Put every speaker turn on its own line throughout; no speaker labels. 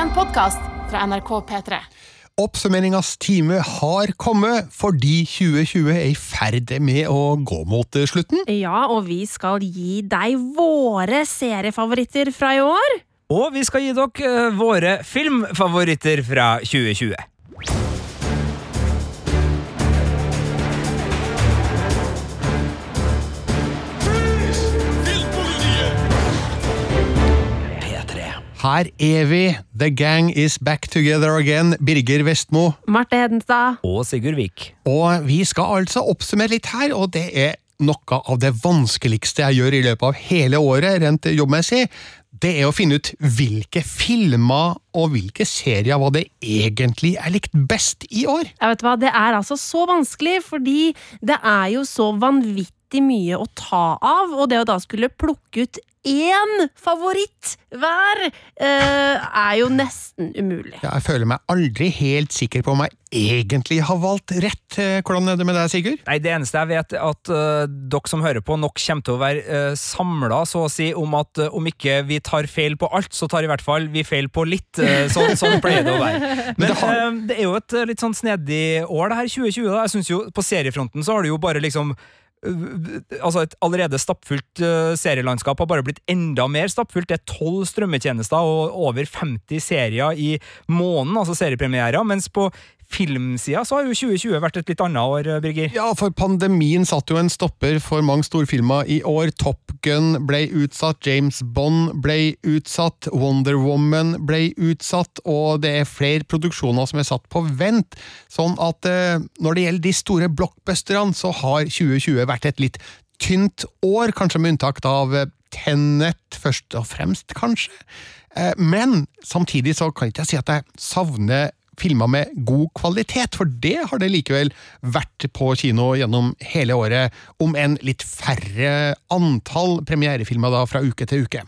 En podkast fra NRK P3.
Oppsummeringas time har kommet fordi 2020 er i ferd med å gå mot slutten.
Ja, og vi skal gi deg våre seriefavoritter fra i år.
Og vi skal gi dere eh, våre filmfavoritter fra 2020.
Her er vi. The gang is back together again. Birger Vestmo.
Marte Hedenstad.
Og Sigurd Vik.
Og vi skal altså oppsummere litt her, og det er noe av det vanskeligste jeg gjør i løpet av hele året, rent jobbmessig. Det er å finne ut hvilke filmer og hvilke serier var det egentlig jeg likte best i år.
Jeg vet hva, Det er altså så vanskelig, fordi det er jo så vanvittig mye å ta av, og det å da skulle plukke ut én favoritt hver eh, er jo nesten umulig.
Ja, Jeg føler meg aldri helt sikker på om jeg egentlig har valgt rett. Eh, Hvordan er det med deg, Sigurd?
Nei, Det eneste jeg vet, er at uh, dere som hører på, nok kommer til å være uh, samla, så å si, om at uh, om ikke vi tar feil på alt, så tar i hvert fall vi feil på litt. Uh, sånn, sånn pleier det å være. Men
det har-
eh, det er jo et eh, litt sånn snedig år, det her 2020. da. Jeg synes jo På seriefronten så har det jo bare liksom Altså Et allerede stappfullt øh, serielandskap har bare blitt enda mer stappfullt. Det er tolv strømmetjenester og over 50 serier i måneden, altså seriepremierer. Mens på filmsida så har jo 2020 vært et litt annet år, Birger.
Ja, for pandemien satte jo en stopper for mange storfilmer i år. Top Gun ble utsatt, James Bond ble utsatt, Wonder Woman ble utsatt, og det er flere produksjoner som er satt på vent. Sånn at eh, når det gjelder de store blockbusterne, så har 2020 vært et litt tynt år, kanskje med unntak av Tennet Tenet først og fremst, kanskje. Eh, Men samtidig så kan ikke jeg si at jeg savner filmer med god kvalitet, for det har det likevel vært på kino gjennom hele året, om en litt færre antall premierefilmer da fra uke til uke.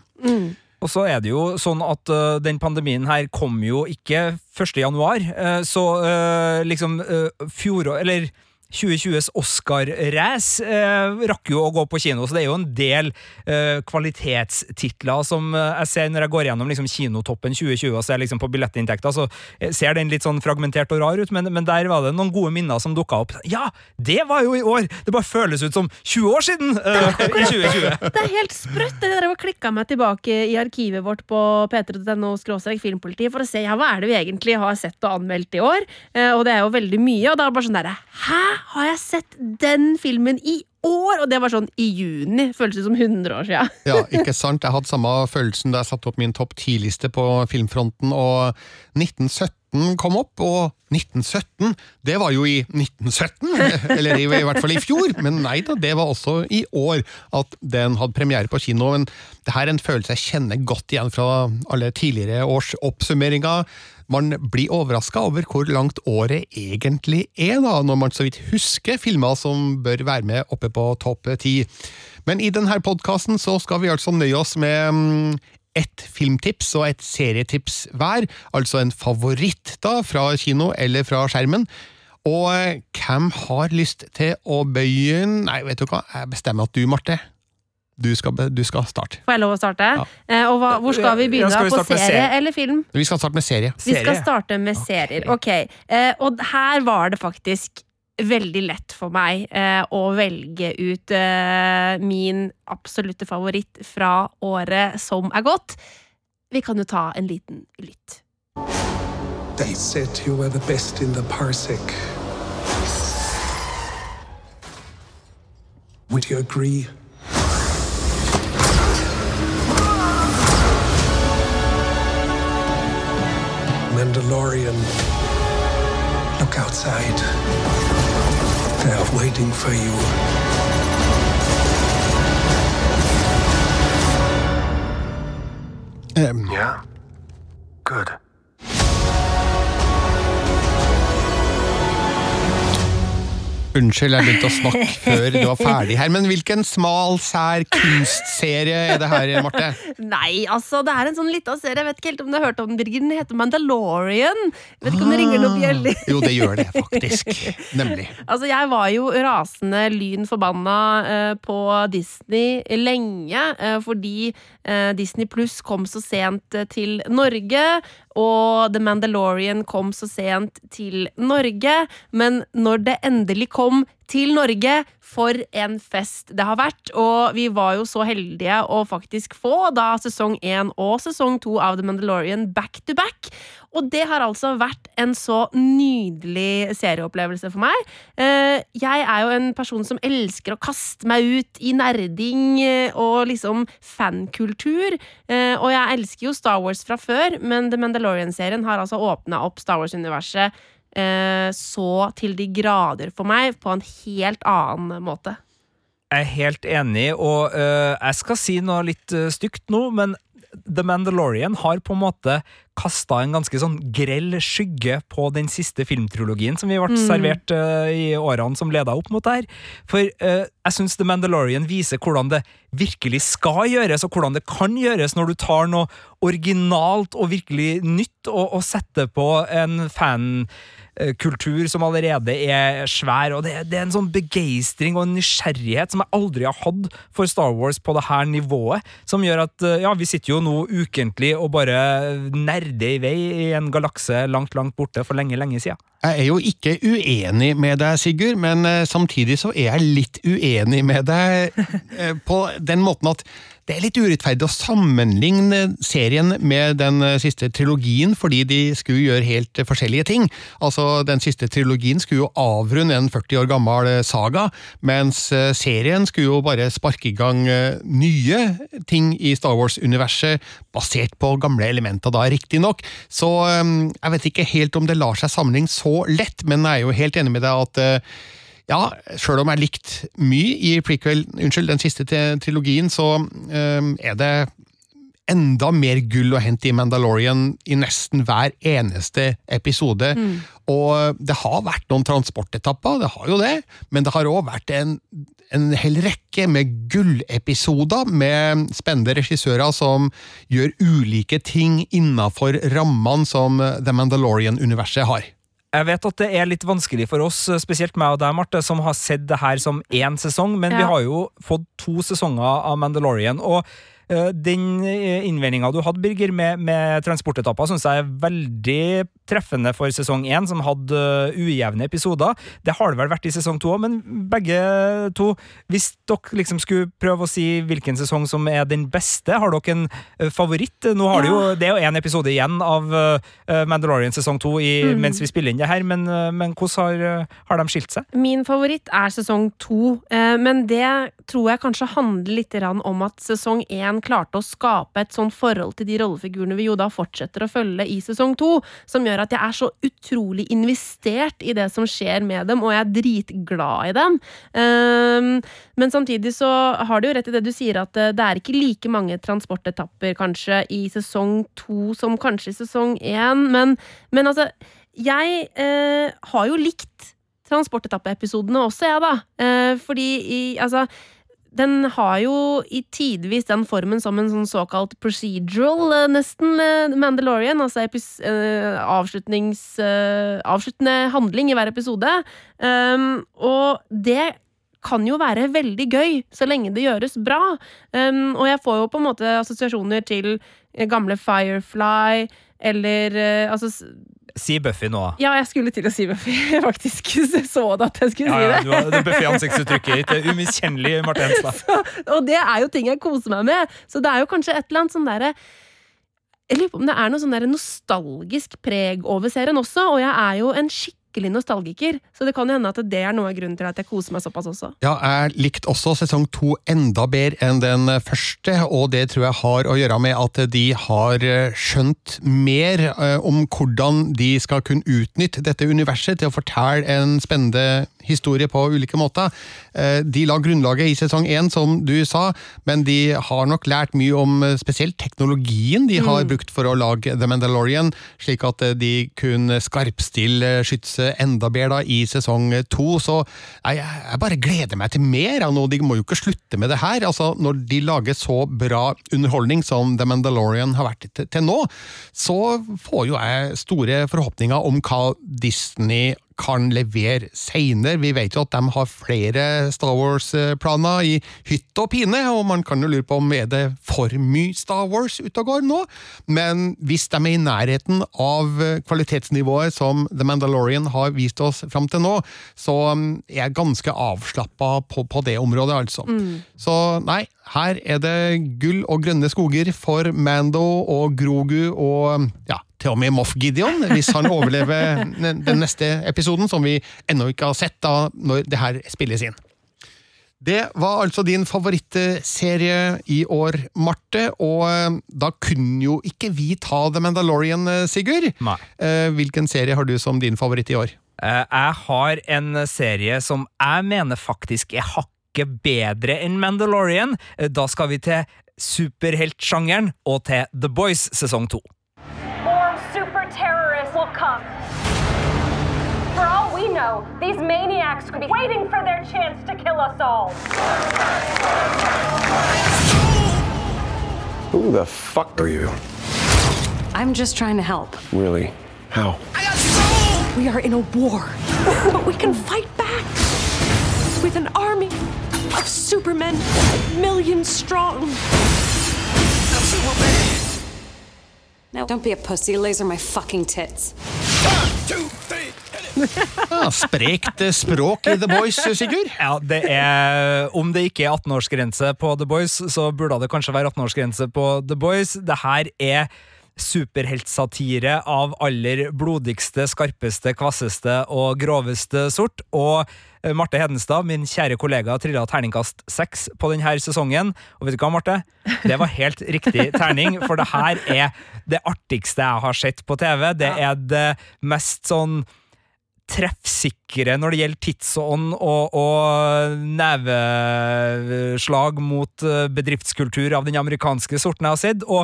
Og så er det jo sånn at uh, den pandemien her kom jo ikke 1. januar, øh, så uh, liksom uh, fjorår Eller 2020s Oscar-race eh, rakk jo å gå på kino, så det er jo en del eh, kvalitetstitler som øh, jeg ser når jeg går gjennom liksom, kinotoppen 2020 og ser liksom, på billettinntekter, så øh, ser den litt sånn fragmentert og rar ut, men, men der var det noen gode minner som dukka opp. Ja, det var jo i år! Det bare føles ut som 20 år siden Eh, i 2020!
Det er helt sprøtt! Det der å klikka meg tilbake i arkivet vårt på p3.no filmpoliti for å se ja, hva er det vi egentlig har sett og anmeldt i år. Eh, og det er jo veldig mye. Og da er det bare sånn derre Hæ, har jeg sett den filmen i år? Og det var sånn i juni. Føles som 100 år siden.
Ja, ikke sant? Jeg hadde samme følelsen da jeg satte opp min topp 10-liste på filmfronten, og 1917 kom opp, og 1917, det var jo i 1917! Eller i, hvert fall i fjor, men nei da, det var også i år at den hadde premiere på kino. Men det her er en følelse jeg kjenner godt igjen fra alle tidligere års oppsummeringer. Man blir overraska over hvor langt året egentlig er, da, når man så vidt husker filmer som bør være med oppe på topp ti. Men i denne podkasten skal vi altså nøye oss med mm, ett filmtips og et serietips hver, altså en favoritt da fra kino eller fra skjermen. Og eh, hvem har lyst til å begynne? Nei, vet du hva, jeg bestemmer at du, Marte. Du skal, du skal starte.
Får jeg lov å starte?
Ja.
Eh, og hva, hvor skal vi
Ja,
begynne?
skal vi
på serie
serie?
eller film?
Vi skal starte med serie.
Vi skal starte med serier. Ok, eh, Og her var det faktisk veldig lett for meg eh, å velge ut eh, min absolutte favoritt fra året som er gått. Vi kan jo ta en liten lytt.
Mandalorian, look outside. They're waiting for you.
Um,
Yeah?
Unnskyld, jeg begynte å snakke før du var ferdig her, men hvilken smal, sær kunstserie er det her, Marte?
Nei, altså, det er en sånn lita serie. Jeg vet ikke helt om du har hørt om den, Birger. Den heter Mandalorian. Jeg vet ikke om det ringer noen bjeller.
Jo, det gjør det, faktisk. Nemlig.
Altså, jeg var jo rasende lyn forbanna uh, på Disney lenge, uh, fordi uh, Disney Pluss kom så sent til Norge, og The Mandalorian kom så sent til Norge. Men når det endelig kom til Norge, for en fest det har vært. Og vi var jo så heldige å faktisk få da sesong én og sesong to av The Mandalorian back to back. Og det har altså vært en så nydelig serieopplevelse for meg. Eh, jeg er jo en person som elsker å kaste meg ut i nerding eh, og liksom fankultur. Eh, og jeg elsker jo Star Wars fra før, men The Mandalorian-serien har altså åpna opp Star Wars-universet så til de grader for meg, på en helt annen måte.
Jeg er helt enig, og uh, jeg skal si noe litt uh, stygt nå, men The Mandalorian har på en måte kasta en ganske sånn grell skygge på den siste filmtrilogien som vi ble mm. servert uh, i årene som leda opp mot det her. For jeg syns The Mandalorian viser hvordan det virkelig skal gjøres, og hvordan det kan gjøres når du tar noe originalt og virkelig nytt og, og setter på en fan Eh, som allerede er svær. og det, det, er en sånn begeistring og en nysgjerrighet som jeg aldri har hatt for Star Wars på det her nivået. Som gjør at eh, ja, vi sitter jo nå ukentlig og bare nerder i vei i en galakse langt, langt borte for lenge, lenge siden.
Jeg er jo ikke uenig med deg, Sigurd, men eh, samtidig så er jeg litt uenig med deg på den måten at det er litt urettferdig å sammenligne serien med den eh, siste trilogien, fordi de skulle gjøre helt forskjellige ting. Altså, Den siste trilogien skulle jo avrunde en 40 år gammel eh, saga, mens eh, serien skulle jo bare sparke i gang nye ting i Star Wars-universet, basert på gamle elementer, da, riktignok. Så jeg vet ikke helt om det lar seg sammenligne så lett, men jeg er jo helt enig med deg at ja, sjøl om jeg likte mye i prequel, unnskyld, den siste trilogien, så um, er det enda mer gull å hente i Mandalorian i nesten hver eneste episode. Mm. Og det har vært noen transportetapper, det har jo det, men det har òg vært en, en hel rekke med gullepisoder med spennende regissører som gjør ulike ting innafor rammene som The Mandalorian-universet har.
Jeg vet at det er litt vanskelig for oss, spesielt meg og deg, Marte, som har sett det her som én sesong, men ja. vi har jo fått to sesonger av Mandalorian. og Eh, den eh, innvendinga du hadde, Birger, med, med transportetapper, syns jeg er veldig treffende for sesong én, som hadde eh, ujevne episoder. Det har det vel vært i sesong to òg, men begge to Hvis dere liksom skulle prøve å si hvilken sesong som er den beste, har dere en favoritt? Nå har ja. det jo Det er jo én episode igjen av Mandalorian sesong to mm. mens vi spiller inn det her, men, men hvordan har, har, de skilt seg?
Min favoritt er sesong to, men det tror jeg kanskje handler litt om at sesong én klarte å skape et sånn forhold til de rollefigurene vi jo da fortsetter å følge i sesong to, som gjør at jeg er så utrolig investert i det som skjer med dem, og jeg er dritglad i dem. Um, men samtidig så har du jo rett i det du sier, at eh, det er ikke like mange transportetapper kanskje i sesong to som kanskje i sesong én, men, men altså jeg eh, har jo likt transportetappeepisodene også, jeg, da. Eh, fordi i Altså den har jo i tidvis den formen som en sånn såkalt procedural, eh, nesten, eh, Mandalorian. Altså uh, avslutnings, avsluttende handling i hver episode. Um, og det kan jo være veldig gøy, så lenge det gjøres bra. Um, og jeg får jo på en måte assosiasjoner til gamle Firefly, eller altså
Si Buffy nå.
Ja, jeg skulle til å si Buffy. Jeg faktisk så det at jeg skulle ja, si det. Ja,
det Buffy-ansiktsuttrykket ditt. Umiskjennelig Marte Henstad.
Og det er jo ting jeg koser meg med. Så det er jo kanskje et eller annet sånn derre jeg lurer på om det er noe sånn der nostalgisk preg over serien også, og jeg er jo en skikkelig skikkelig nostalgiker, så det kan jo hende at det er noe av grunnen til at jeg koser meg såpass også.
Ja, jeg likte også sesong to enda bedre enn den første, og det tror jeg har å gjøre med at de har eh, skjønt mer eh, om hvordan de skal kunne utnytte dette universet til å fortelle en spennende historie på ulike måter. Eh, de la grunnlaget i sesong én, som du sa, men de har nok lært mye om spesielt teknologien de har mm. brukt for å lage The Mandalorian, slik at de kunne skarpstille skytset enda bedre da i sesong to. Så jeg, jeg, bare gleder meg til mer. av noe. De må jo ikke slutte med det her. altså Når de lager så bra underholdning som The Mandalorian har vært til, til nå, så får jo jeg store forhåpninger om hva Disney kan levere seinere. Vi vet jo at de har flere Star Wars-planer i hytt og pine, og man kan jo lure på om er det for mye Star Wars ute og går nå. Men hvis de er i nærheten av kvalitetsnivået som The Mandalorian har vist oss fram til nå, så um, er jeg ganske avslappa på, på det området, altså. Så nei, her er det gull og grønne skoger for Mando og Grogu og ja, til og med Moff Gideon, hvis han overlever den neste episoden, som vi ennå ikke har sett da når det her spilles inn. Det var altså din favorittserie i år, Marte, og eh, da kunne jo ikke vi ta The Mandalorian, eh, Sigurd.
Nei.
Eh, Hvilken serie har du som din favoritt i år?
Jeg har en serie som jeg mener faktisk er hakket bedre enn Mandalorian. Da skal vi til superheltsjangeren og til The Boys sesong to.
Know, these maniacs could be waiting for their chance to kill us all.
Who the fuck are you?
I'm just trying to help.
Really? How?
We are in a war, but we can fight back with an army of supermen, millions strong. Now, don't be a pussy. Laser my fucking tits.
Ja, sprekt eh, språk i The Boys, Sigurd.
Ja, det er Om det ikke er 18-årsgrense på The Boys, så burde det kanskje være 18-årsgrense på The Boys. Det her er superheltsatire av aller blodigste, skarpeste, kvasseste og groveste sort. Og eh, Marte Hedenstad, min kjære kollega, trilla terningkast seks på denne sesongen. Og vet du hva, Marte? Det var helt riktig terning, for det her er det artigste jeg har sett på TV. Det er det mest sånn treffsikre når det gjelder tidsånd og, og neveslag mot eh, bedriftskultur av den amerikanske sorten jeg har sett. Og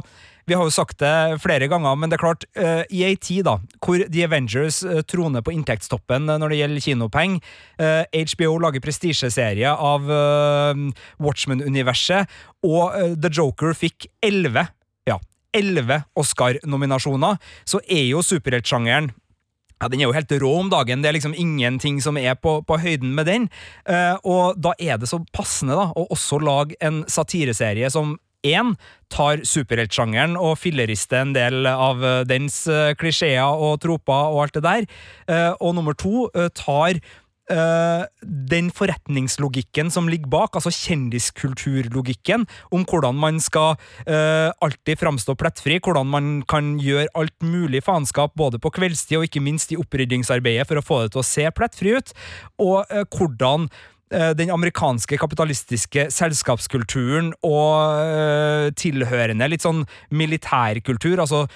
vi har jo sagt det flere ganger, men det er klart, uh, i ei tid da, hvor The Avengers uh, troner på inntektstoppen når det gjelder kinopenger, HBO lager prestisjeserie av Watchmen-universet, og The Joker fikk elleve ja, Oscar-nominasjoner, så er jo superheltsjangeren ja, Den er jo helt rå om dagen. Det er liksom ingenting som er på, på høyden med den. Eh, og da er det så passende da, å også lage en satireserie som én tar superheltsjangeren og fillerister en del av eh, dens eh, klisjeer og troper og alt det der. Eh, og nummer to eh, tar eh, den forretningslogikken som ligger bak, altså kjendiskulturlogikken, om hvordan man skal uh, alltid framstå plettfri, hvordan man kan gjøre alt mulig faenskap både på kveldstid og ikke minst i oppryddingsarbeidet for å få det til å se plettfri ut, og uh, hvordan den amerikanske kapitalistiske selskapskulturen og eh, tilhørende litt sånn militærkultur, altså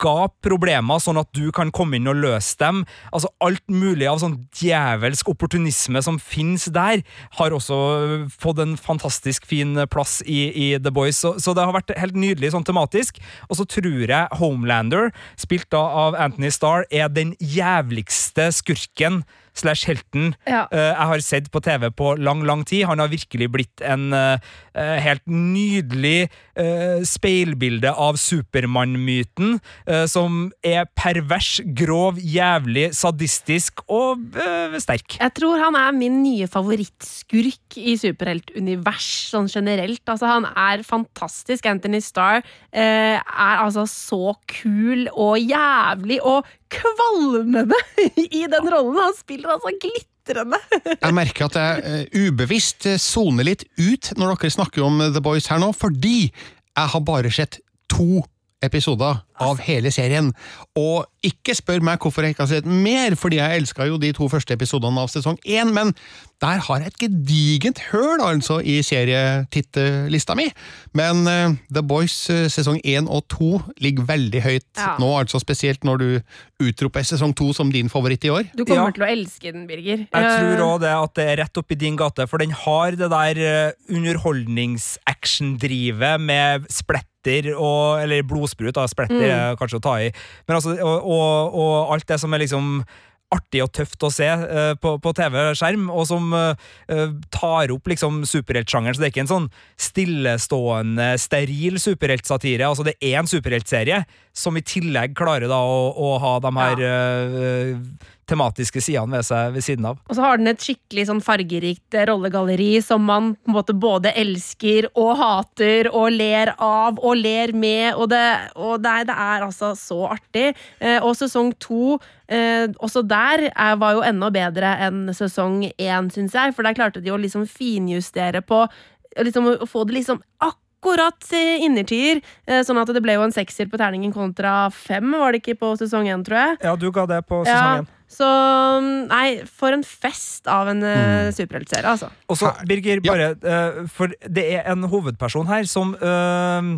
skap problemer sånn at du kan komme inn og løse dem. Altså alt mulig av sånn djevelsk opportunisme som finnes der, har også fått en fantastisk fin plass i, i The Boys, så, så det har vært helt nydelig sånn tematisk. Og så tror jeg Homelander, spilt da av Anthony Starr, er den jævligste skurken slash helten
Ja.
eh, jeg har sett på TV på lang, lang tid. Han har virkelig blitt en eh, helt nydelig eh, speilbilde av Supermann-myten, eh, som er pervers, grov, jævlig, sadistisk og eh, sterk.
Jeg tror han er min nye favorittskurk i superheltunivers, sånn generelt. Altså, han er fantastisk. Anthony Starr eh, er altså så kul og jævlig og kvalmende i den rollen. Han spiller altså glitrende.
Jeg merker at jeg eh, ubevisst eh, soner litt ut når dere snakker om The Boys her nå, fordi jeg har bare sett to episoder av hele serien. Og ikke spør meg hvorfor jeg ikke har sett mer, fordi jeg elska jo de to første episodene av sesong én, men der har jeg et gedigent høl altså i serietittelista mi. Men uh, The Boys uh, sesong én og to ligger veldig høyt
Ja.
nå, altså spesielt når du utroper sesong to som din favoritt i år.
Du kommer
Ja.
til å elske den, Birger.
Jeg tror
Eh,
òg det at det er rett oppi din gate, for den har det der underholdnings-action-drivet med spretter og Eller blodsprut, da. Spretter er kanskje å ta i. Men altså, og, og, og alt det som er liksom artig og tøft å se uh, på, på TV-skjerm, og som eh, tar opp liksom superheltsjangeren. Så det er ikke en sånn stillestående, steril superheltsatire. Altså, det er en superheltserie som i tillegg klarer da å, å ha de her eh, tematiske sidene ved seg ved siden av.
Og så har den et skikkelig sånn fargerikt eh, rollegalleri som man på en måte både elsker og hater og ler av og ler med, og det, og det, er, det er altså så artig. Eh, og sesong to eh, også der er, var jo enda bedre enn sesong én, syns jeg, for der klarte de å liksom finjustere på liksom, å få det liksom akkurat eh, innertier. Eh, sånn at det ble jo en sekser på terningen kontra fem, var det ikke på sesong én, tror jeg.
Ja, du ga det på sesong én.
Så nei, for en fest av en mm. superheltserie, altså.
Og så, Birger, bare eh, For det er en hovedperson her som eh,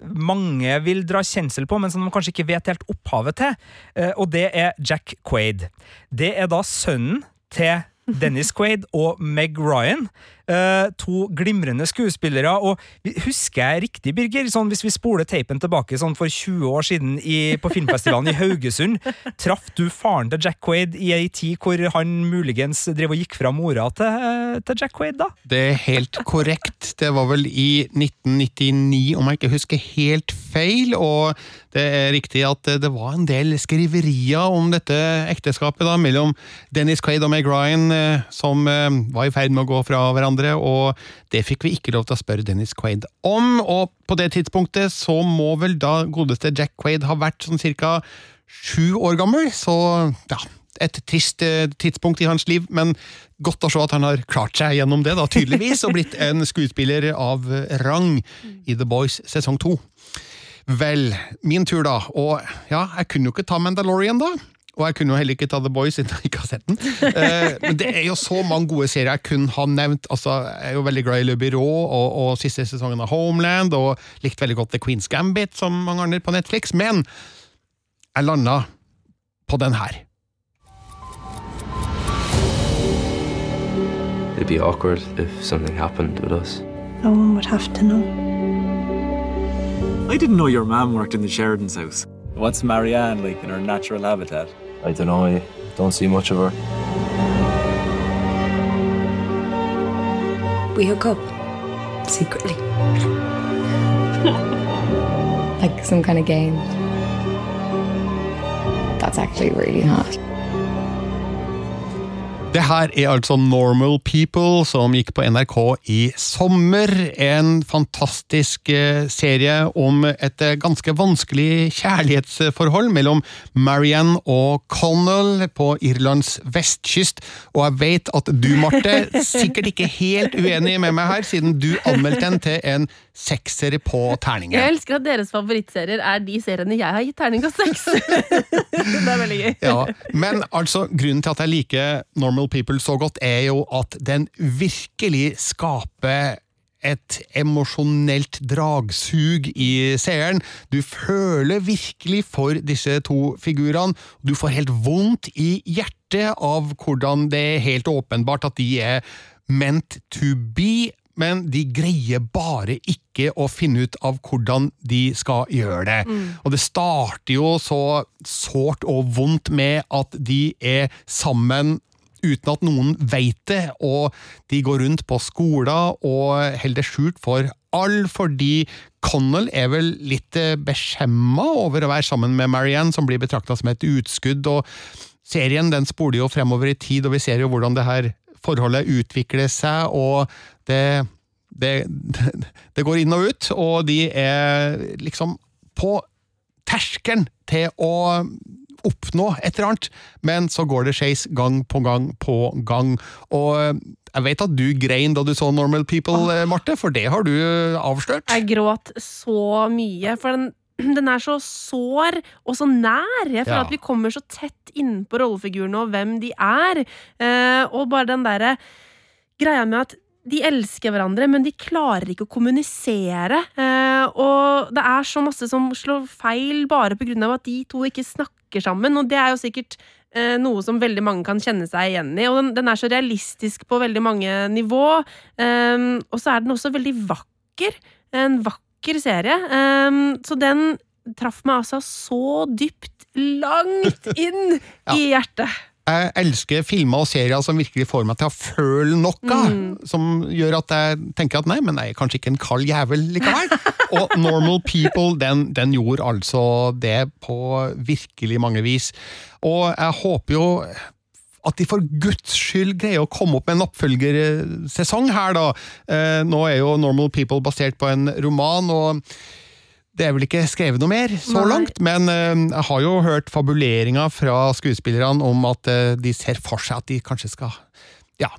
mange vil dra kjensel på, men som de kanskje ikke vet helt opphavet til. Eh, og det er Jack Quaid. Det er da sønnen til Dennis Quaid og Meg Ryan. Eh, to glimrende skuespillere. Og husker jeg riktig, Birger, sånn hvis vi spoler teipen tilbake sånn for 20 år siden i, på filmfestivalen i Haugesund, traff du faren til Jack Quaid i ei tid hvor han muligens drev og gikk fra mora til, til Jack Quaid, da?
Det er helt korrekt. Det var vel i 1999, om jeg ikke husker helt feil. Og det er riktig at det var en del skriverier om dette ekteskapet da, mellom Dennis Quaid og Meg Ryan, eh, som eh, var i ferd med å gå fra hverandre. Og det fikk vi ikke lov til å spørre Dennis Quaid om. Og på det tidspunktet så må vel da godeste Jack Quaid ha vært sånn cirka sju år gammel, så ja, et trist eh, tidspunkt i hans liv, men godt å se at han har klart seg gjennom det, da, tydeligvis, og blitt en skuespiller av rang i The Boys sesong to. Vel, min tur, da. Og ja, jeg kunne jo ikke ta Mandalorian, da. Og jeg kunne jo heller ikke ta The Boys siden jeg ikke har sett den. Eh, men det er jo så mange gode serier jeg kunne ha nevnt. Altså, Jeg er jo veldig glad i Le Byrå og, og siste sesongen av Homeland, og likte veldig godt The Queen's Gambit, som mange andre på Netflix. Men jeg landa på den her.
It'd be awkward if something happened with us.
No one would have to know.
I didn't know your mom worked in the Sheridan's house. What's Marianne like in her natural habitat?
I don't know, I don't see much of her.
We hook up secretly.
like some kind of game. That's actually really hot.
Det her er altså Normal People, som gikk på NRK i sommer. En fantastisk eh, serie om et eh, ganske vanskelig kjærlighetsforhold mellom Marianne og Connell på Irlands vestkyst. Og jeg vet at du, Marte, sikkert ikke helt uenig med meg her, siden du anmeldte den til en sekser på terningen.
Jeg elsker at deres favorittserier er de seriene jeg har gitt terning av seks. det er veldig gøy.
Ja, men altså, grunnen til at jeg liker Normal People så godt, er jo at den virkelig skaper et emosjonelt dragsug i seeren. Du føler virkelig for disse to figurene. Du får helt vondt i hjertet av hvordan det er helt åpenbart at de er meant to be, men de greier bare ikke å finne ut av hvordan de skal gjøre det.
Mm.
Og det starter jo så sårt og vondt med at de er sammen uten at noen veit det, og de går rundt på skolen og holder det skjult for all, fordi Connell er vel litt eh, beskjemma over å være sammen med Marianne, som blir betrakta som et utskudd, og serien den spoler jo fremover i tid, og vi ser jo hvordan det her forholdet utvikler seg, og det, det, det går inn og ut, og de er liksom på terskelen til å oppnå et eller annet, men så går det skeis gang på gang på gang. Og jeg vet at du grein da du så Normal People, eh, Marte, for det har du avslørt.
Jeg gråt så mye, for den, den er så sår og så nær. Jeg føler
Ja.
at vi kommer så tett innpå rollefigurene og hvem de er. Eh, og bare den derre greia med at de elsker hverandre, men de klarer ikke å kommunisere. Eh, og det er så masse som slår feil bare av at de to ikke snakker sammen. Og det er jo sikkert eh, noe som veldig mange kan kjenne seg igjen i. Og den, den er så realistisk på veldig mange nivå. Um, og så er den også veldig vakker. En vakker serie. Um, så den traff meg altså så dypt, langt inn i hjertet.
Jeg elsker filmer og serier som virkelig får meg til å føle noe,
Mm.
som gjør at jeg tenker at nei, men jeg er kanskje ikke en kald jævel likevel. og Normal People, den, den gjorde altså det på virkelig mange vis. Og jeg håper jo at de for guds skyld greier å komme opp med en oppfølgersesong her, da. Eh, nå er jo Normal People basert på en roman, og det er vel ikke skrevet noe mer så
Nei.
langt, men eh, jeg har jo hørt fabuleringer fra skuespillerne om at eh, de ser for seg at de kanskje skal ja,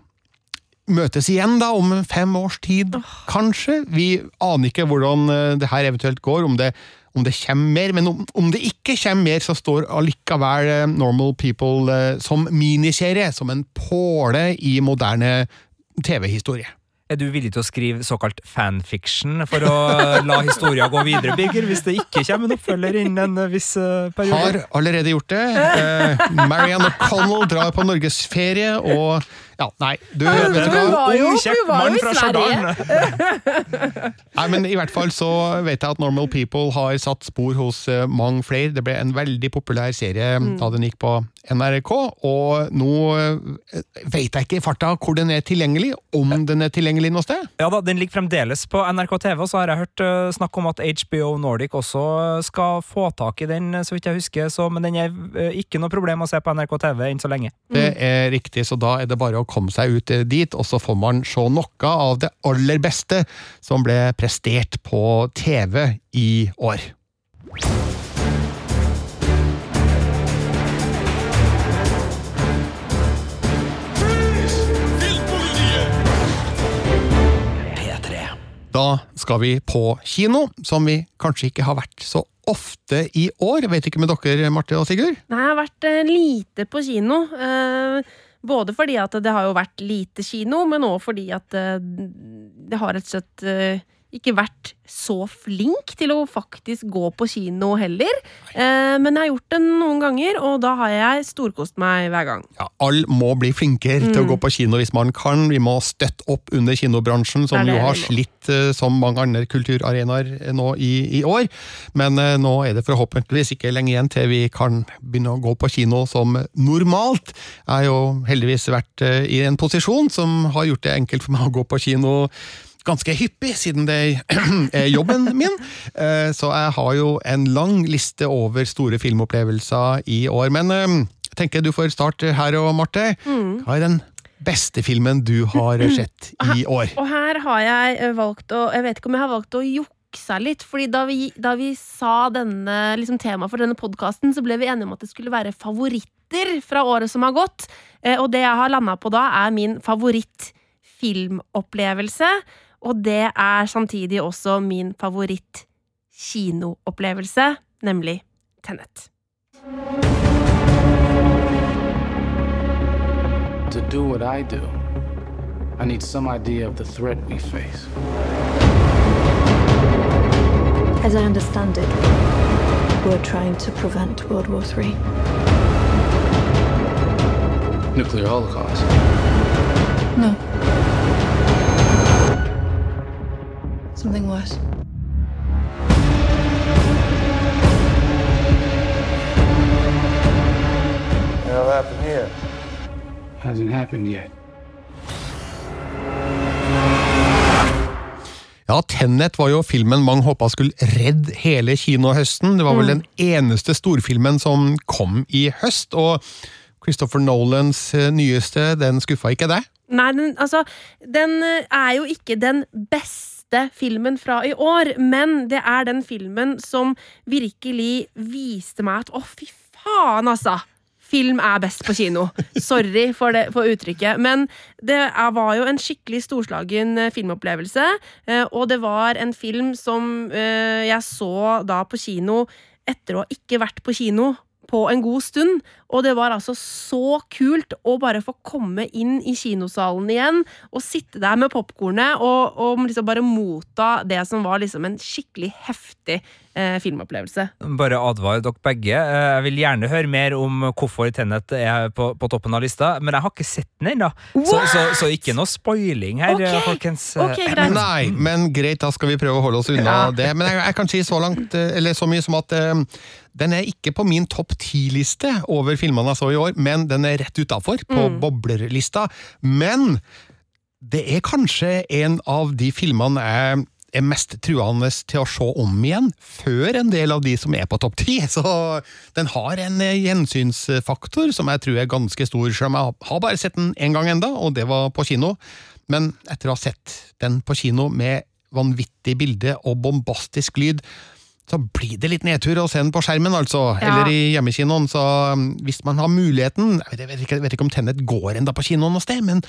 møtes igjen da, om fem års tid, kanskje. Vi aner ikke hvordan eh, det her eventuelt går, om det, om det kommer mer, men om, om det ikke kommer mer, så står allikevel Normal People som miniserie, som en påle i moderne TV-historie.
Er du villig til å skrive såkalt fanfiction for å la historia gå videre, Birger, hvis det ikke kommer en oppfølger innen en viss eh, periode?
Har allerede gjort det. Eh, Marianne O'Connell drar på norgesferie, og ja, nei, du, vet du hva?
var jo,
Ung, kjekk mann fra
Sverige.
Nei, men I hvert fall så vet jeg at Normal People har satt spor hos eh, mange flere. Det ble en veldig populær serie da den gikk på NRK, og nå veit vet jeg ikke i farta hvor den er tilgjengelig, om den er tilgjengelig noe sted.
Ja da, Den ligger fremdeles på NRK TV, og så har jeg hørt eh, snakk om at HBO Nordic også skal få tak i den, så vidt jeg husker. Så, men den er eh, ikke noe problem å se på NRK TV enn så lenge.
Det er riktig, så da er det bare å komme seg ut eh, dit, og så får man se noe av det aller beste som ble prestert på TV i år. Da skal vi på kino, som vi kanskje ikke har vært så ofte i år. Vet ikke med dere, Marte og Sigurd?
Nei, jeg har vært eh, lite på kino. eh, både fordi at det har jo vært lite kino, men òg fordi at eh, det har rett og slett ikke vært så flink til å faktisk gå på kino heller. Eh, men jeg har gjort det noen ganger, og da har jeg storkost meg hver gang.
Ja, Alle må bli flinkere til å
Mm.
gå på kino hvis man kan. Vi må støtte opp under kinobransjen, som
Det det
jo har slitt eh, som mange andre kulturarenaer eh, nå i, i år. Men eh, nå er det forhåpentligvis ikke lenge igjen til vi kan begynne å gå på kino som normalt. Jeg har jo heldigvis vært eh, i en posisjon som har gjort det enkelt for meg å gå på kino ganske hyppig, siden det er jobben min. Eh, Så jeg har jo en lang liste over store filmopplevelser i år. Men eh, jeg tenker du får starte her, og Marte.
Mm.
Hva er den beste filmen du har sett i år?
Og her har jeg eh, valgt å Jeg vet ikke om jeg har valgt å jukse litt, fordi da vi, da vi sa denne liksom, temaet for denne podkasten, så ble vi enige om at det skulle være favoritter fra året som har gått. Eh, Og det jeg har landa på da, er min favorittfilmopplevelse. Og det er samtidig også min favoritt-kinoopplevelse, nemlig Tenet.
To do what I do, I need some idea of the threat we face.
As I understand it, we're trying to prevent World War III.
Nuclear holocaust.
No. Something worse.
It'll happen here? Hasn't happened yet.
Ja, Tenet var jo filmen mange håpa skulle redde hele kinohøsten. Det var vel den eneste storfilmen som kom i høst, og Christopher Nolans eh, nyeste, den skuffa ikke deg?
Nei, den, altså, den eh, er jo ikke den beste filmen fra i år, men det er den filmen som virkelig viste meg at å, fy faen, altså! Film er best på kino. Sorry for, det, for uttrykket. Men det er, var jo en skikkelig storslagen eh, filmopplevelse. eh, Og det var en film som eh, jeg så da på kino etter å ha ikke vært på kino på en god stund. Og det var altså så kult å bare få komme inn i kinosalen igjen og sitte der med popkornet og, og liksom bare motta det som var liksom en skikkelig heftig eh, filmopplevelse.
Bare advar dere begge. Eh, Jeg vil gjerne høre mer om hvorfor Tenet er på, på toppen av lista, men jeg har ikke sett den ennå. Så, så, så ikke noe spoiling her,
okay.
folkens.
Okay, greit.
Nei, men greit, da skal vi prøve å holde oss unna
Ja.
det. Men jeg, jeg kan si så langt, eh, eller så mye som at um, den er ikke på min topp ti-liste over filmene jeg så i år, men den er rett utafor, på
Mm.
boblerlista. Men det er kanskje en av de filmene jeg er mest truende til å se om igjen, før en del av de som er på topp ti. Så den har en eh, gjensynsfaktor som jeg tror er ganske stor, selv om jeg har bare sett den én gang enda, og det var på kino. Men etter å ha sett den på kino med vanvittig bilde og bombastisk lyd, så blir det litt nedtur å se den på skjermen, altså.
Ja.
Eller i hjemmekinoen. Så um, hvis man har muligheten Jeg vet, ikke, jeg vet ikke om Tennet går enda på kinoen noe sted, men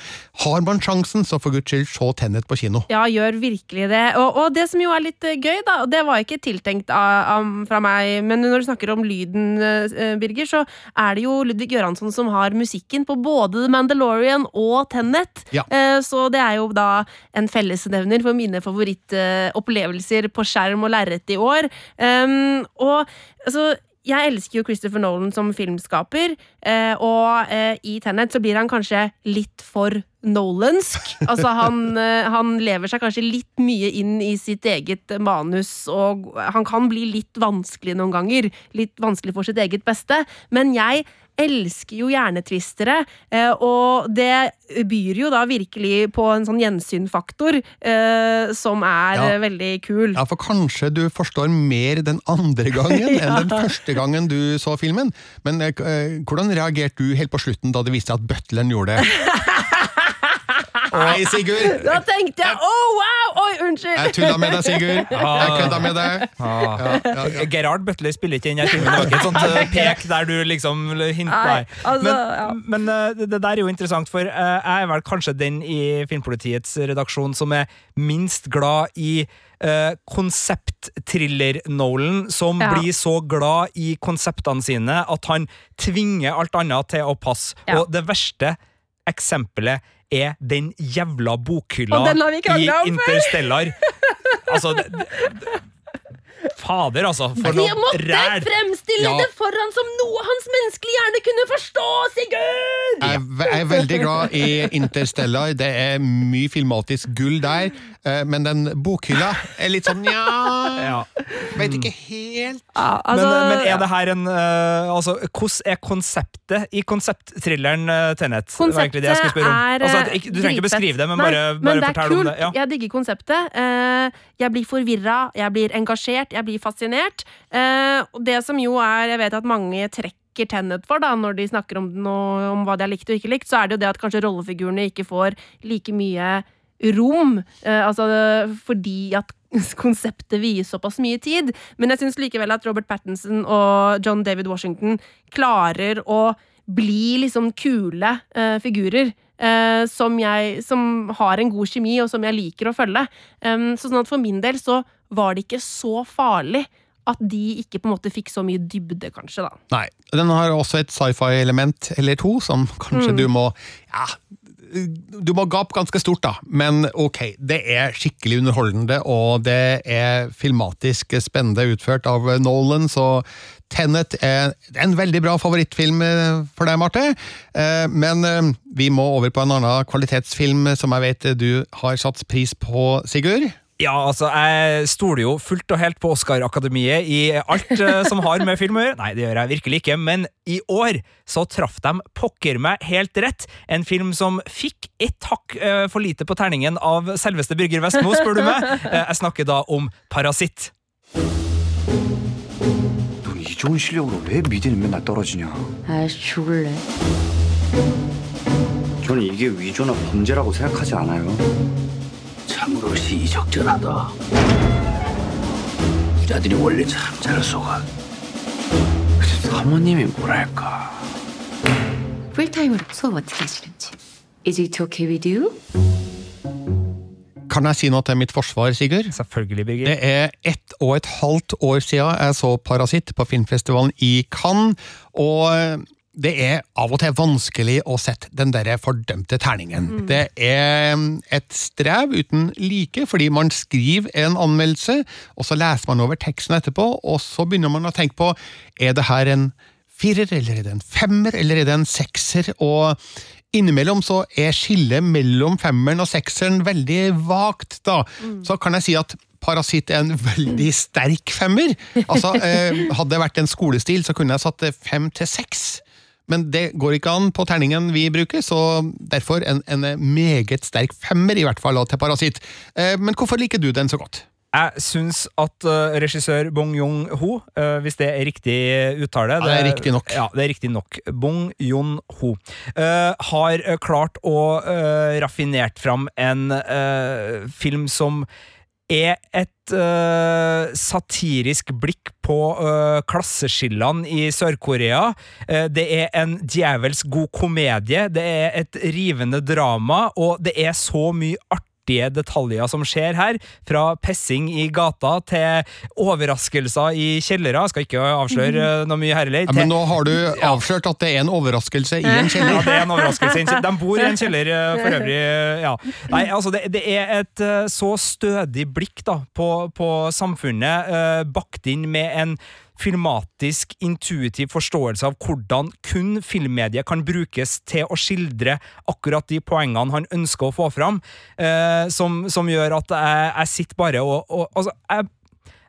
har man sjansen, så for guds skyld, se Tennet på kino.
Ja, gjør virkelig det. Og, og det som jo er litt eh, gøy, da, og det var ikke tiltenkt av, av, fra meg, men når du snakker om lyden, eh, Birger, så er det jo Ludvig Göransson som har musikken på både The Mandalorian og Tenet.
Ja.
Eh, Så det er jo da en fellesnevner for mine favorittopplevelser på skjerm og lerret i år. Um, og altså jeg elsker jo Christopher Nolan som filmskaper, eh, og eh, i Tenet så blir han kanskje litt for Nolansk. Altså han, eh, han lever seg kanskje litt mye inn i sitt eget manus, og han kan bli litt vanskelig noen ganger. Litt vanskelig for sitt eget beste. Men jeg elsker jo hjernetvistere, eh, og det byr jo da virkelig på en sånn gjensynfaktor eh, som er
Ja.
veldig kul.
Ja, for kanskje du forstår mer den andre gangen
Ja.
enn den første gangen du så filmen. Men eh, hvordan reagerte du helt på slutten da det viste seg at butleren gjorde det? Nei, Sigurd!
Da tenkte jeg oh wow! Oi, unnskyld!
Jeg tulla med deg, Sigurd. Jeg kødda med deg.
Ah. Gerard Butler spiller ikke inn Jeg filmen. Det var ikke et sånt eh, pek der du liksom hint
Nei,
Nei.
altså,
men men eh, det, der er jo interessant, for eh, jeg er vel kanskje den i Filmpolitiets redaksjon som er minst glad i uh, konseptthriller-Nolan, som
Ja.
blir så glad i konseptene sine at han tvinger alt annet til å passe.
Ja.
Og det verste eksempelet er den jævla bokhylla
den
i. Interstellar. altså, Fader, altså. For
De
noe
måtte
ræl!
fremstille
Ja.
det foran som noe hans menneskelige hjerne kunne forstå, Sigurd!
Jeg jeg er veldig glad i Interstellar. Det er mye filmatisk gull der. Eh, Men den bokhylla er litt sånn ja,
Ja.
Vet ikke helt.
Ja,
Men,
altså,
men er det her en uh, Altså, hvordan er konseptet i konseptthrilleren uh, Tenet? Det det jeg skulle spørre om.
er
Altså,
eh,
ikke- du trenger ikke beskrive det, men
Nei,
bare,
men det
fortell om det. Ja.
Jeg digger konseptet. Uh, jeg blir forvirra, jeg blir engasjert, jeg blir fascinert. Eh, det som jo er Jeg vet at mange trekker Tenet for, da, når de snakker om, noe, om hva de har likt og ikke likt, så er det jo det at kanskje rollefigurene ikke får like mye rom. Eh, altså fordi at konseptet vies såpass mye tid. Men jeg syns likevel at Robert Pattinson og John David Washington klarer å bli liksom kule uh, figurer. Uh, som, jeg, som har en god kjemi, og som jeg liker å følge. Um, så sånn at for min del så var det ikke så farlig at de ikke på en måte fikk så mye dybde, kanskje, da.
Nei. Den har også et sci-fi-element eller to, som kanskje
Mm.
du må Ja, du må gape ganske stort, da, men ok. Det er skikkelig underholdende, og det er filmatisk spennende utført av Nolan, så Tenet er en veldig bra favorittfilm eh, for deg, Marte. Eh, Men eh, vi må over på en annen kvalitetsfilm som jeg vet du har satt pris på, Sigurd.
Ja, altså, jeg stoler jo fullt og helt på Oscar-akademiet i alt eh, som har med film å gjøre. Nei, det gjør jeg virkelig ikke, men i år så traff de pokker meg helt rett. En film som fikk ett hakk eh, for lite på terningen av selveste Birger Vestmo, spør du meg. Eh, jeg snakker da om Parasitt.
넌 이 좋은 실력으로 왜 미대는 맨날 떨어지냐?
아, 죽을래.
저는 이게 위조나 범죄라고 생각하지 않아요.
참으로 시적절하다. 부자들이 원래 참 잘 속아. 사모님이 뭐랄까.
풀타임으로 수업 어떻게 하시는지. Is it okay with you?
Kan jeg si noe til mitt forsvar, Sigurd?
Selvfølgelig, Birger.
Det er ett og et halvt år siden jeg så Parasitt på filmfestivalen i Cannes, og det er av og til vanskelig å sette den der fordømte terningen. Det er et strev uten like, fordi man skriver en anmeldelse, og så leser man over teksten etterpå, og så begynner man å tenke på er det her en firer, eller er det en femmer, eller er det en sekser? Og innimellom så er skillet mellom femmeren og sekseren veldig vagt, da. Så kan jeg si at Parasitt er en veldig sterk femmer. Altså, eh, Hadde det vært en skolestil, så kunne jeg satt fem til seks. Men det går ikke an på terningen vi bruker, så derfor en, en meget sterk femmer, i hvert fall, til Parasitt. Eh, men hvorfor liker du den så godt?
Jeg syns at eh, regissør Bong Joon-ho, eh, hvis det er riktig uttale
Ja, det er riktig nok.
Ja, det er riktig nok. Bong eh, har klart å raffinert fram en film som er et uh, satirisk blikk på uh, klasseskillene i Sør-Korea. Uh, det er en djevelsk god komedie, det er et rivende drama, og det er så mye artig detaljer som skjer her. Fra pessing i gata til overraskelser i kjellere. Jeg skal ikke avsløre eh, noe mye herlig.
Ja, men nå har du avslørt at det er en overraskelse i en kjeller.
Ja, det er en overraskelse. De bor i en kjeller eh, for øvrig. eh, Ja. Nei, altså det, det er et så stødig blikk da, på, på samfunnet, bakt inn med en filmatisk, intuitiv forståelse av hvordan kun filmmediet kan brukes til å skildre akkurat de poengene han ønsker å få fram, eh, som, som gjør at jeg, jeg sitter bare og, og altså, jeg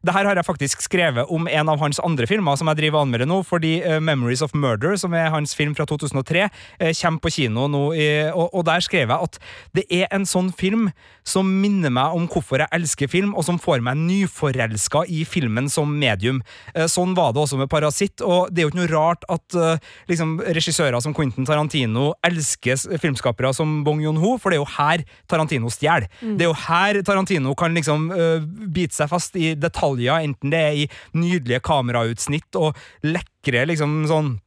det her har jeg faktisk skrevet om en av hans andre filmer som jeg driver anmelder nå, fordi uh, Memories of Murder, som er hans film fra 2003, uh, kommer på kino nå, i, og, og der skrev jeg at det er en sånn film som minner meg om hvorfor jeg elsker film, og som får meg nyforelska i filmen som medium. Uh, sånn var det også med Parasitt, og det er jo ikke noe rart at eh, liksom, regissører som Quentin Tarantino elsker filmskapere som Bong Joon-ho, for det er jo her Tarantino stjeler.
Mm.
Det er jo her Tarantino kan liksom bite seg fast i detaljer, enten det er i nydelige kamerautsnitt og lekre liksom sånn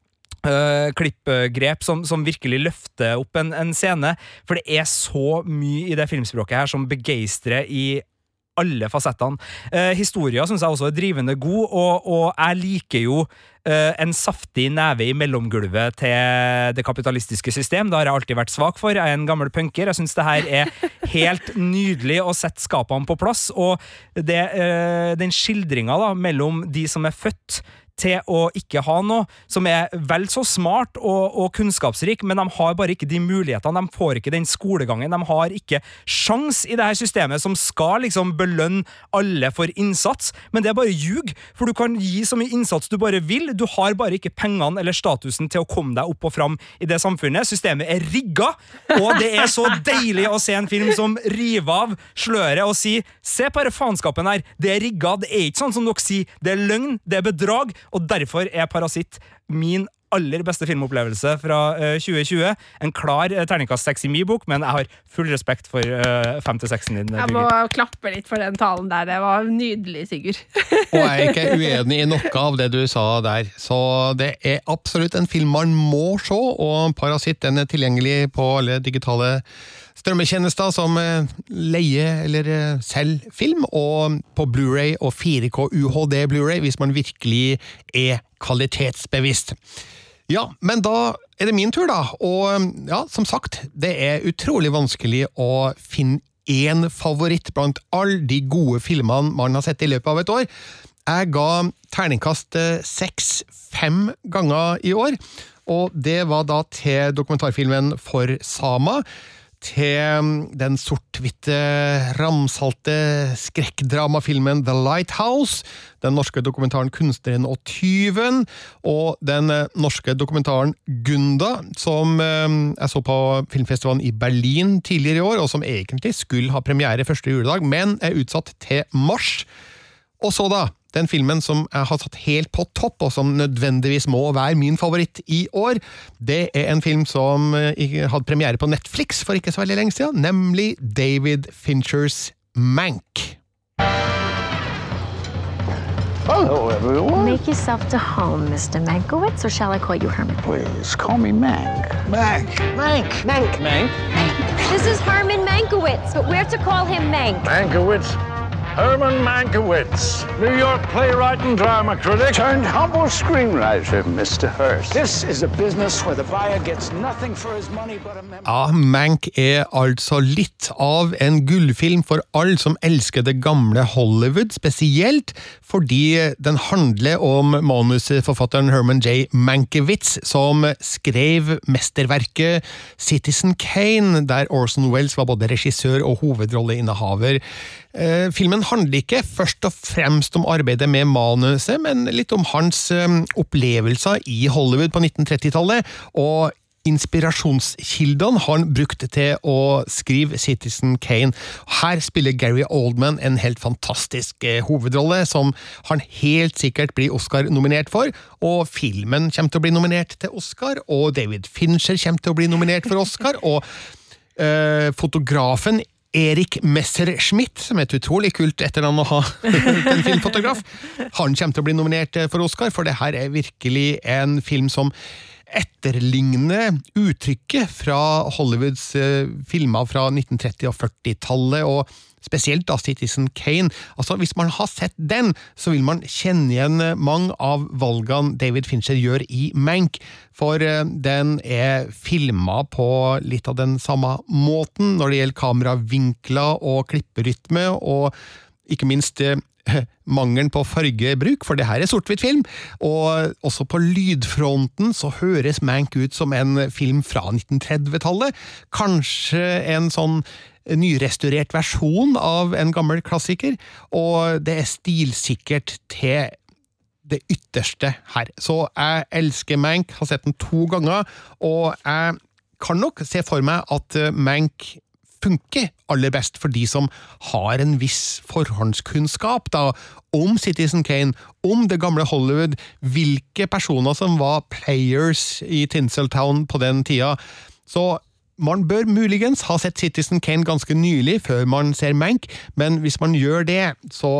Uh, klippgrep som, som virkelig løfter opp en, en scene. For det er så mye i det filmspråket her som begeistrer i alle fasettene. Eh, historia syns jeg også er drivende god, og, og jeg liker jo eh, en saftig neve i mellomgulvet til det kapitalistiske system. Det har jeg alltid vært svak for. Jeg er en gammel punker. Jeg syns det her er helt nydelig å sette skapene på plass, og det, eh, den skildringa mellom de som er født til å ikke ha noe, som er vel så smart og, og kunnskapsrik, men de har bare ikke de mulighetene, de får ikke den skolegangen, de har ikke sjans i det her systemet som skal liksom belønne alle for innsats, men det er bare ljug, for du kan gi så mye innsats du bare vil, du har bare ikke pengene eller statusen til å komme deg opp og fram i det samfunnet, systemet er rigga, og det er så deilig å se en film som river av sløret og sier, se på denne faenskapen her, det er rigga, det er ikke sånn som dere sier, det er løgn, det er bedrag, og derfor er Parasitt min aller beste filmopplevelse fra uh, 2020. En klar uh, terningkast seks i min bok, men jeg har full respekt for uh, fem til seksen din.
Jeg må klappe litt for den talen der. Det var nydelig, Sigurd.
Og jeg er ikke uenig i noe av det du sa der. Så det er absolutt en film man må se, og Parasitt den er tilgjengelig på alle digitale strømmetjenester som leie leier eller eh, selger film, og på Blu-ray og 4K UHD Blu-ray hvis man virkelig er kvalitetsbevisst. Ja, men da er det min tur, da. Og ja, som sagt, det er utrolig vanskelig å finne én favoritt blant alle de gode filmene man har sett i løpet av et år. Jeg ga terningkast eh, seks fem ganger i år, og det var da til dokumentarfilmen For Sama. Til mm, den sort-hvitte, ramsalte skrekkdramafilmen The Lighthouse, den norske dokumentaren Kunstneren og tyven, og den eh, norske dokumentaren Gunda, som eh, jeg så på filmfestivalen i Berlin tidligere i år, og som egentlig skulle ha premiere første juledag, men er utsatt til mars. Og så da, den filmen som jeg har satt helt på topp, og som nødvendigvis må være min favoritt i år, det er en film som eh, hadde premiere på Netflix for ikke så veldig lenge siden, nemlig David Finchers Mank.
Hello, everyone.
Make yourself to home, Mr. Mankowitz, or shall I call you Herman?
Please call me Mank. Mank.
Mank. Mank.
Mank.
This is Herman Mankiewicz, but we're to call him Mank.
Mankiewicz. Herman Mankiewicz, New York playwright and drama critic, turned humble screenwriter, Mr. Hearst. This is a business where the buyer gets nothing for his money but a memory.
Ja, Mank er altså litt av en gullfilm for alle som elsker det gamle Hollywood, spesielt fordi den handler om manusforfatteren Herman J. Mankiewicz, som skrev mesterverket Citizen Kane, der Orson Wells var både regissør og hovedrolleinnehaver. Eh, Filmen handler ikke først og fremst om arbeidet med manuset, men litt om hans eh, opplevelser i Hollywood på 1930-tallet, og inspirasjonskildene han brukte til å skrive Citizen Kane. Her spiller Gary Oldman en helt fantastisk eh, hovedrolle, som han helt sikkert blir Oscar-nominert for. Og filmen kommer til å bli nominert til Oscar, og David Fincher kommer til å bli nominert for Oscar. og eh, fotografen Erik Messerschmidt, som er et utrolig kult etternavn å ha en filmfotograf, han kommer til å bli nominert eh, for Oscar, for det her er virkelig en film som etterligner uttrykket fra Hollywoods eh, filmer fra 1930- og 40-tallet, og spesielt da Citizen Kane. Altså, Hvis man har sett den, så vil man kjenne igjen eh, mange av valgene David Fincher gjør i Mank, for eh, den er filma på litt av den samme måten når det gjelder kameravinkler og klipperytme, og ikke minst eh, mangelen på fargebruk, for det her er sort-hvitt-film. Og også på lydfronten så høres Mank ut som en film fra 1930-tallet. Kanskje en sånn nyrestaurert versjon av en gammel klassiker, og det er stilsikkert til det ytterste her. Så jeg elsker Mank, har sett den to ganger, og jeg kan nok se for meg at eh, Mank funker aller best for de som har en viss forhåndskunnskap da, om Citizen Kane, om det gamle Hollywood, hvilke personer som var players i Tinseltown på den tida. Så man bør muligens ha sett Citizen Kane ganske nylig, før man ser Mank, men hvis man gjør det, så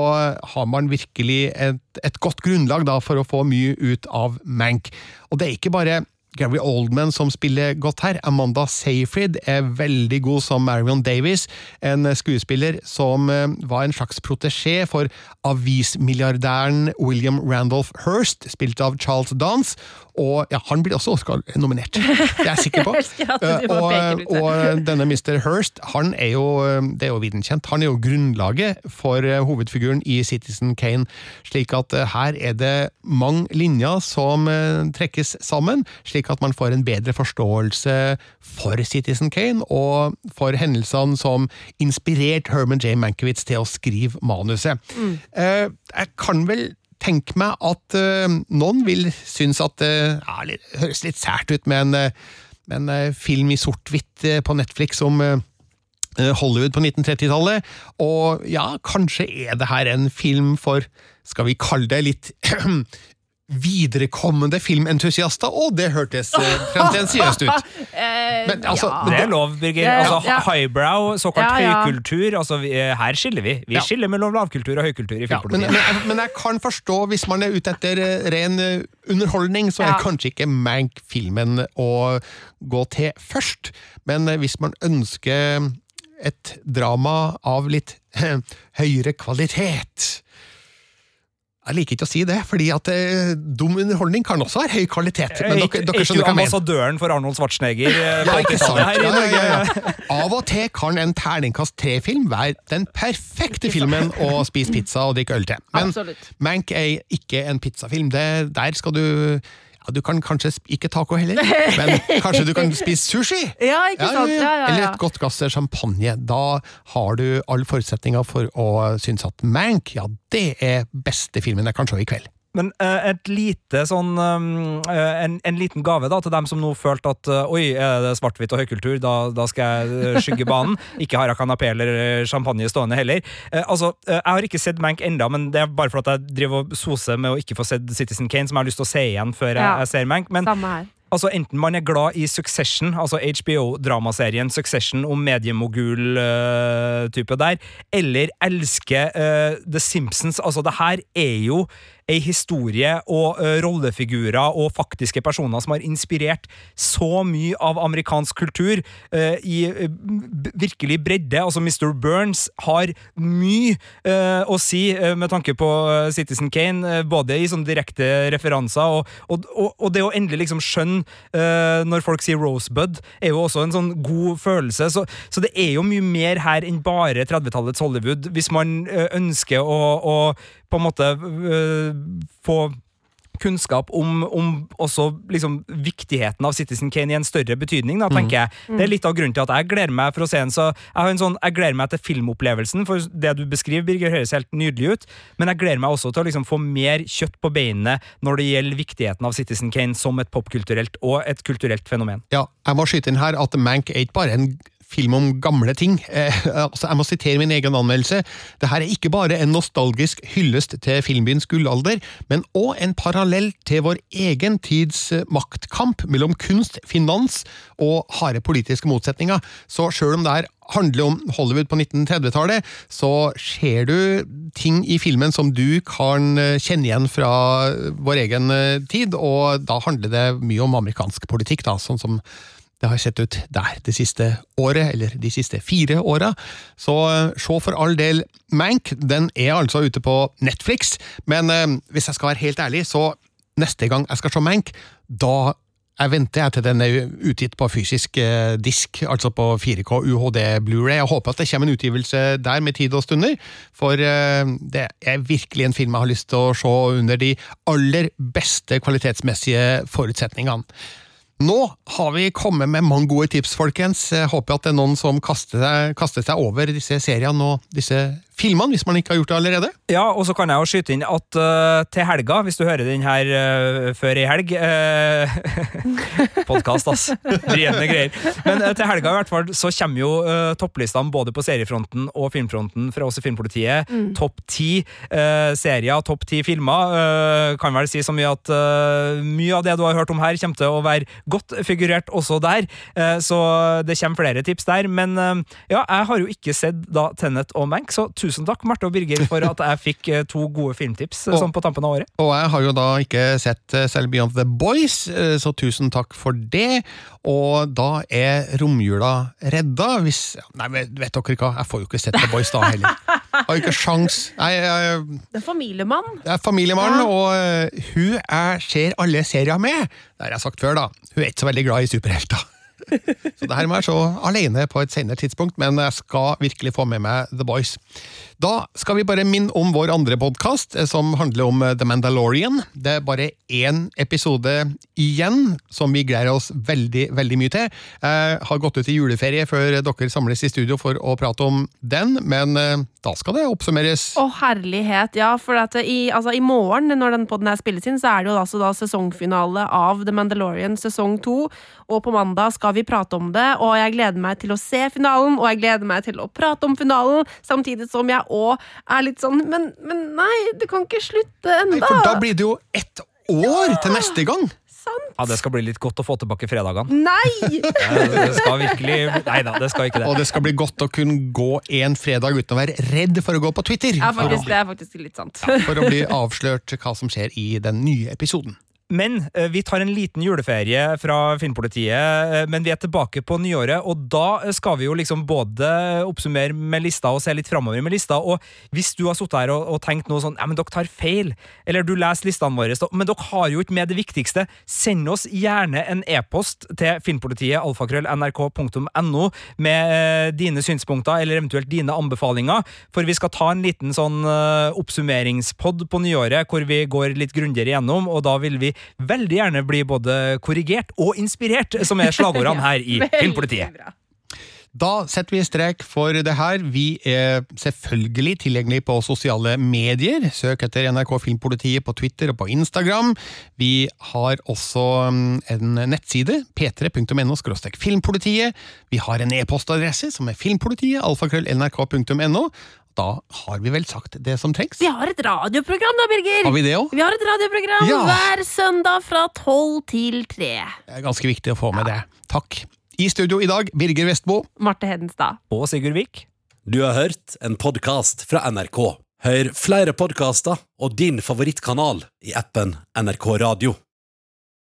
har man virkelig et, et godt grunnlag da, for å få mye ut av Mank. Og det er ikke bare Gary Oldman som spiller godt her. Amanda Seyfried er veldig god som Marion Davies, en skuespiller som eh, var en slags protesjé for avismilliardæren William Randolph Hearst, spilt av Charles Dance. Og ja, han blir også Oscar-nominert, det er jeg sikker på.
Jeg bare
og,
det.
og denne Mr. Hearst, han er jo, det er jo viden kjent, han er jo grunnlaget for eh, hovedfiguren i Citizen Kane, slik at eh, her er det mange linjer som eh, trekkes sammen, slik at man får en bedre forståelse for Citizen Kane, og for hendelsene som inspirerte Herman J. Mankiewicz til å skrive manuset.
Mm.
Eh, jeg kan vel tenke meg at eh, noen vil synes at det ja, høres litt sært ut med en, eh, med en eh, film i sort-hvitt eh, på Netflix om eh, eh, Hollywood på 1930-tallet. Og ja, kanskje er det her en film for, skal vi kalle det litt viderekommende filmentusiaster? Å, det hørtes eh, pretensiøst ut!
Eh,
Men, altså,
ja.
Det er lov, Birger. Altså,
ja.
Highbrow, såkalt
Ja, ja.
høykultur. Altså, her skiller vi. Vi skiller mellom lavkultur og høykultur i
Ja, men, men, men jeg kan forstå, hvis man er ute etter eh, ren eh, underholdning, så er
Ja.
kanskje ikke Mank-filmen å gå til først. Men eh, hvis man ønsker et drama av litt høyere kvalitet Jeg liker ikke å si det, fordi at eh, dum underholdning kan også være høy kvalitet. Men dere, dere
Er
skjønner
ikke
hva jeg mener.
ambassadøren for Arnold Schwarzenegger eh,
Ja, ikke sant?
her i Norge?
ja, ja. Av og til kan en terningkast tre-film være den perfekte filmen å spise pizza og drikke øl til. Men
Absolutt.
Mank er ikke en pizzafilm. Det, der skal du ja, Du kan kanskje ikke taco heller, men kanskje du kan spise sushi?
Ja, ikke sant? Ja, ja, ja.
Eller et godt glass champagne. Da har du alle forutsetninger for å synes at Mank ja, det er beste filmen jeg kan se i kveld.
Men eh, et lite sånn um, eh, en, en liten gave da til dem som nå følte at eh, oi, er det svart-hvitt og høykultur, da, da skal jeg skygge banen. Ikke har jeg kanapé eller champagne stående heller. Altså, Jeg har ikke sett Mank enda, men det er bare for at jeg driver og soser med å ikke få sett Citizen Kane, som jeg har lyst til å se igjen før
Ja.
jeg ser Mank. Men
Samme her.
Altså Enten man er glad i Succession, altså HBO-dramaserien Succession om mediemogul-type der, eller elsker uh, The Simpsons. Altså Det her er jo ei historie og uh, rollefigurer og faktiske personer som har inspirert så mye av amerikansk kultur uh, i uh, virkelig bredde. Altså Mr. Burns har mye å si med tanke på Citizen Kane, både i sånne direkte referanser og, og, og, og det å endelig liksom skjønne når folk sier Rosebud, er jo også en sånn god følelse. Så, så det er jo mye mer her enn bare 30-tallets Hollywood, hvis man ønsker å, å på en måte øh, få kunnskap om, om også liksom viktigheten av Citizen Kane i en større betydning, da, tenker jeg.
Mm.
Det er litt av grunnen til at jeg gleder meg for å se den. Så jeg har en sånn, jeg gleder meg til filmopplevelsen, for det du beskriver, Birger, høres helt nydelig ut. Men jeg gleder meg også til å liksom få mer kjøtt på beinene når det gjelder viktigheten av Citizen Kane som et popkulturelt og et kulturelt fenomen.
Ja, jeg må skyte inn her at Mank er ikke bare en film om gamle ting. Eh, altså, jeg må sitere min egen anmeldelse. Det her er ikke bare en nostalgisk hyllest til filmbyens gullalder, men òg en parallell til vår egen tids eh, maktkamp mellom kunst, finans og harde politiske motsetninger. Så sjøl om det her handler om Hollywood på 1930-tallet, så ser du ting i filmen som du kan eh, kjenne igjen fra vår egen eh, tid, og da handler det mye om amerikansk politikk, da, sånn som det har sett ut der det siste året, eller de siste fire åra. Så eh, se for all del Mank. Den er altså ute på Netflix, men eh, hvis jeg skal være helt ærlig, så neste gang jeg skal se Mank, da jeg venter jeg til den er utgitt på fysisk eh, disk, altså på 4K UHD Blu-ray. Jeg håper at det kommer en utgivelse der med tid og stunder, for det er virkelig en film jeg har lyst til å se under de aller beste kvalitetsmessige forutsetningene. Nå har vi kommet med mange gode tips, folkens. Jeg håper at det er noen som kaster seg, kaster seg over disse seriene og disse filmene, hvis man ikke har gjort det allerede.
Ja, og så kan jeg jo skyte inn at uh, til helga, hvis du hører den her uh, før i helg uh, Podkast, ass. Rene greier. Men uh, til helga i hvert fall, så kommer jo uh, topplistene både på seriefronten og filmfronten fra oss i Filmpolitiet.
Mm.
Topp ti serier, topp ti filmer. kan vel si så mye at mye av det du har hørt om her, kommer til å være godt figurert også der. så det kommer flere tips der. Men ja, jeg har jo ikke sett da Tennet og Mank, så tusen takk, Marte og Birger, for at jeg fikk eh, to gode filmtips eh,
Og-
sånn på tampen av året.
Og jeg har jo da ikke sett eh, selv Beyond the Boys, så tusen takk for det. Og da er romjula redda, hvis Nei, vet vet dere hva, jeg får jo ikke sett The Boys da heller. Jeg har jo ikke sjans. Jeg, jeg,
Det er familiemann.
Det er familiemann, og eh, hun jeg ser alle serier med. Det har jeg sagt før, da. Hun er ikke så veldig glad i superhelter. Så det her må jeg se alene på et senere tidspunkt, men jeg skal virkelig få med meg The Boys. Da skal vi bare minne om vår andre podkast, som handler om eh, The Mandalorian. Det er bare én episode igjen, som vi gleder oss veldig veldig mye til. Jeg har gått ut i juleferie før dere samles i studio for å prate om den, men eh, da skal det oppsummeres.
Å, herlighet. Ja, for i, altså, i morgen, når den podden her spilles inn, så er det jo altså da sesongfinale av The Mandalorian sesong to. Og på mandag skal vi prate om det, og jeg gleder meg til å se finalen, og jeg gleder meg til å prate om finalen, samtidig som jeg òg er litt sånn Men, men nei, det kan ikke slutte enda.
For da blir det jo ett år til neste gang!
Ja, Det skal bli litt godt å få tilbake fredagene.
Nei!
Det skal virkelig Nei da, det skal ikke det.
Og det skal bli godt å kunne gå en fredag uten å være redd for å gå på Twitter.
Ja, faktisk, det er faktisk litt sant.
for å bli avslørt hva som skjer i den nye episoden.
Men eh, vi tar en liten juleferie fra Filmpolitiet, eh, men vi er tilbake på nyåret, og da skal vi jo liksom både oppsummere med lista og se litt framover med lista. Og hvis du har sittet her og, og tenkt noe sånn ja, men dere tar feil, eller du leser listene våre, men dere har jo ikke med det viktigste, send oss gjerne en e-post til filmpolitiet alfakrøll.nrk.no med eh, dine synspunkter eller eventuelt dine anbefalinger, for vi skal ta en liten sånn oppsummeringspod på nyåret hvor vi går litt grundigere gjennom, og da vil vi veldig gjerne bli både korrigert og inspirert, som er slagordene her i Filmpolitiet.
Da setter vi strek for det her. Vi er selvfølgelig tilgjengelig på sosiale medier. Søk etter NRK Filmpolitiet på Twitter og på Instagram. Vi har også mm, en nettside, p3.no filmpolitiet. Vi har en e-postadresse som er filmpolitiet, alfakrøll.nrk.no. Da har vi vel sagt det som trengs.
Vi har et radioprogram da, Birger!
Har vi det også?
Vi har et radioprogram
Ja.
hver søndag fra tolv til tre.
Det er ganske viktig å få med det. Takk. I studio i dag, Birger Vestmo.
Marte Hedenstad.
Og Sigurd Vik.
Du har hørt en podkast fra NRK. Hør flere podkaster og din favorittkanal i appen NRK Radio.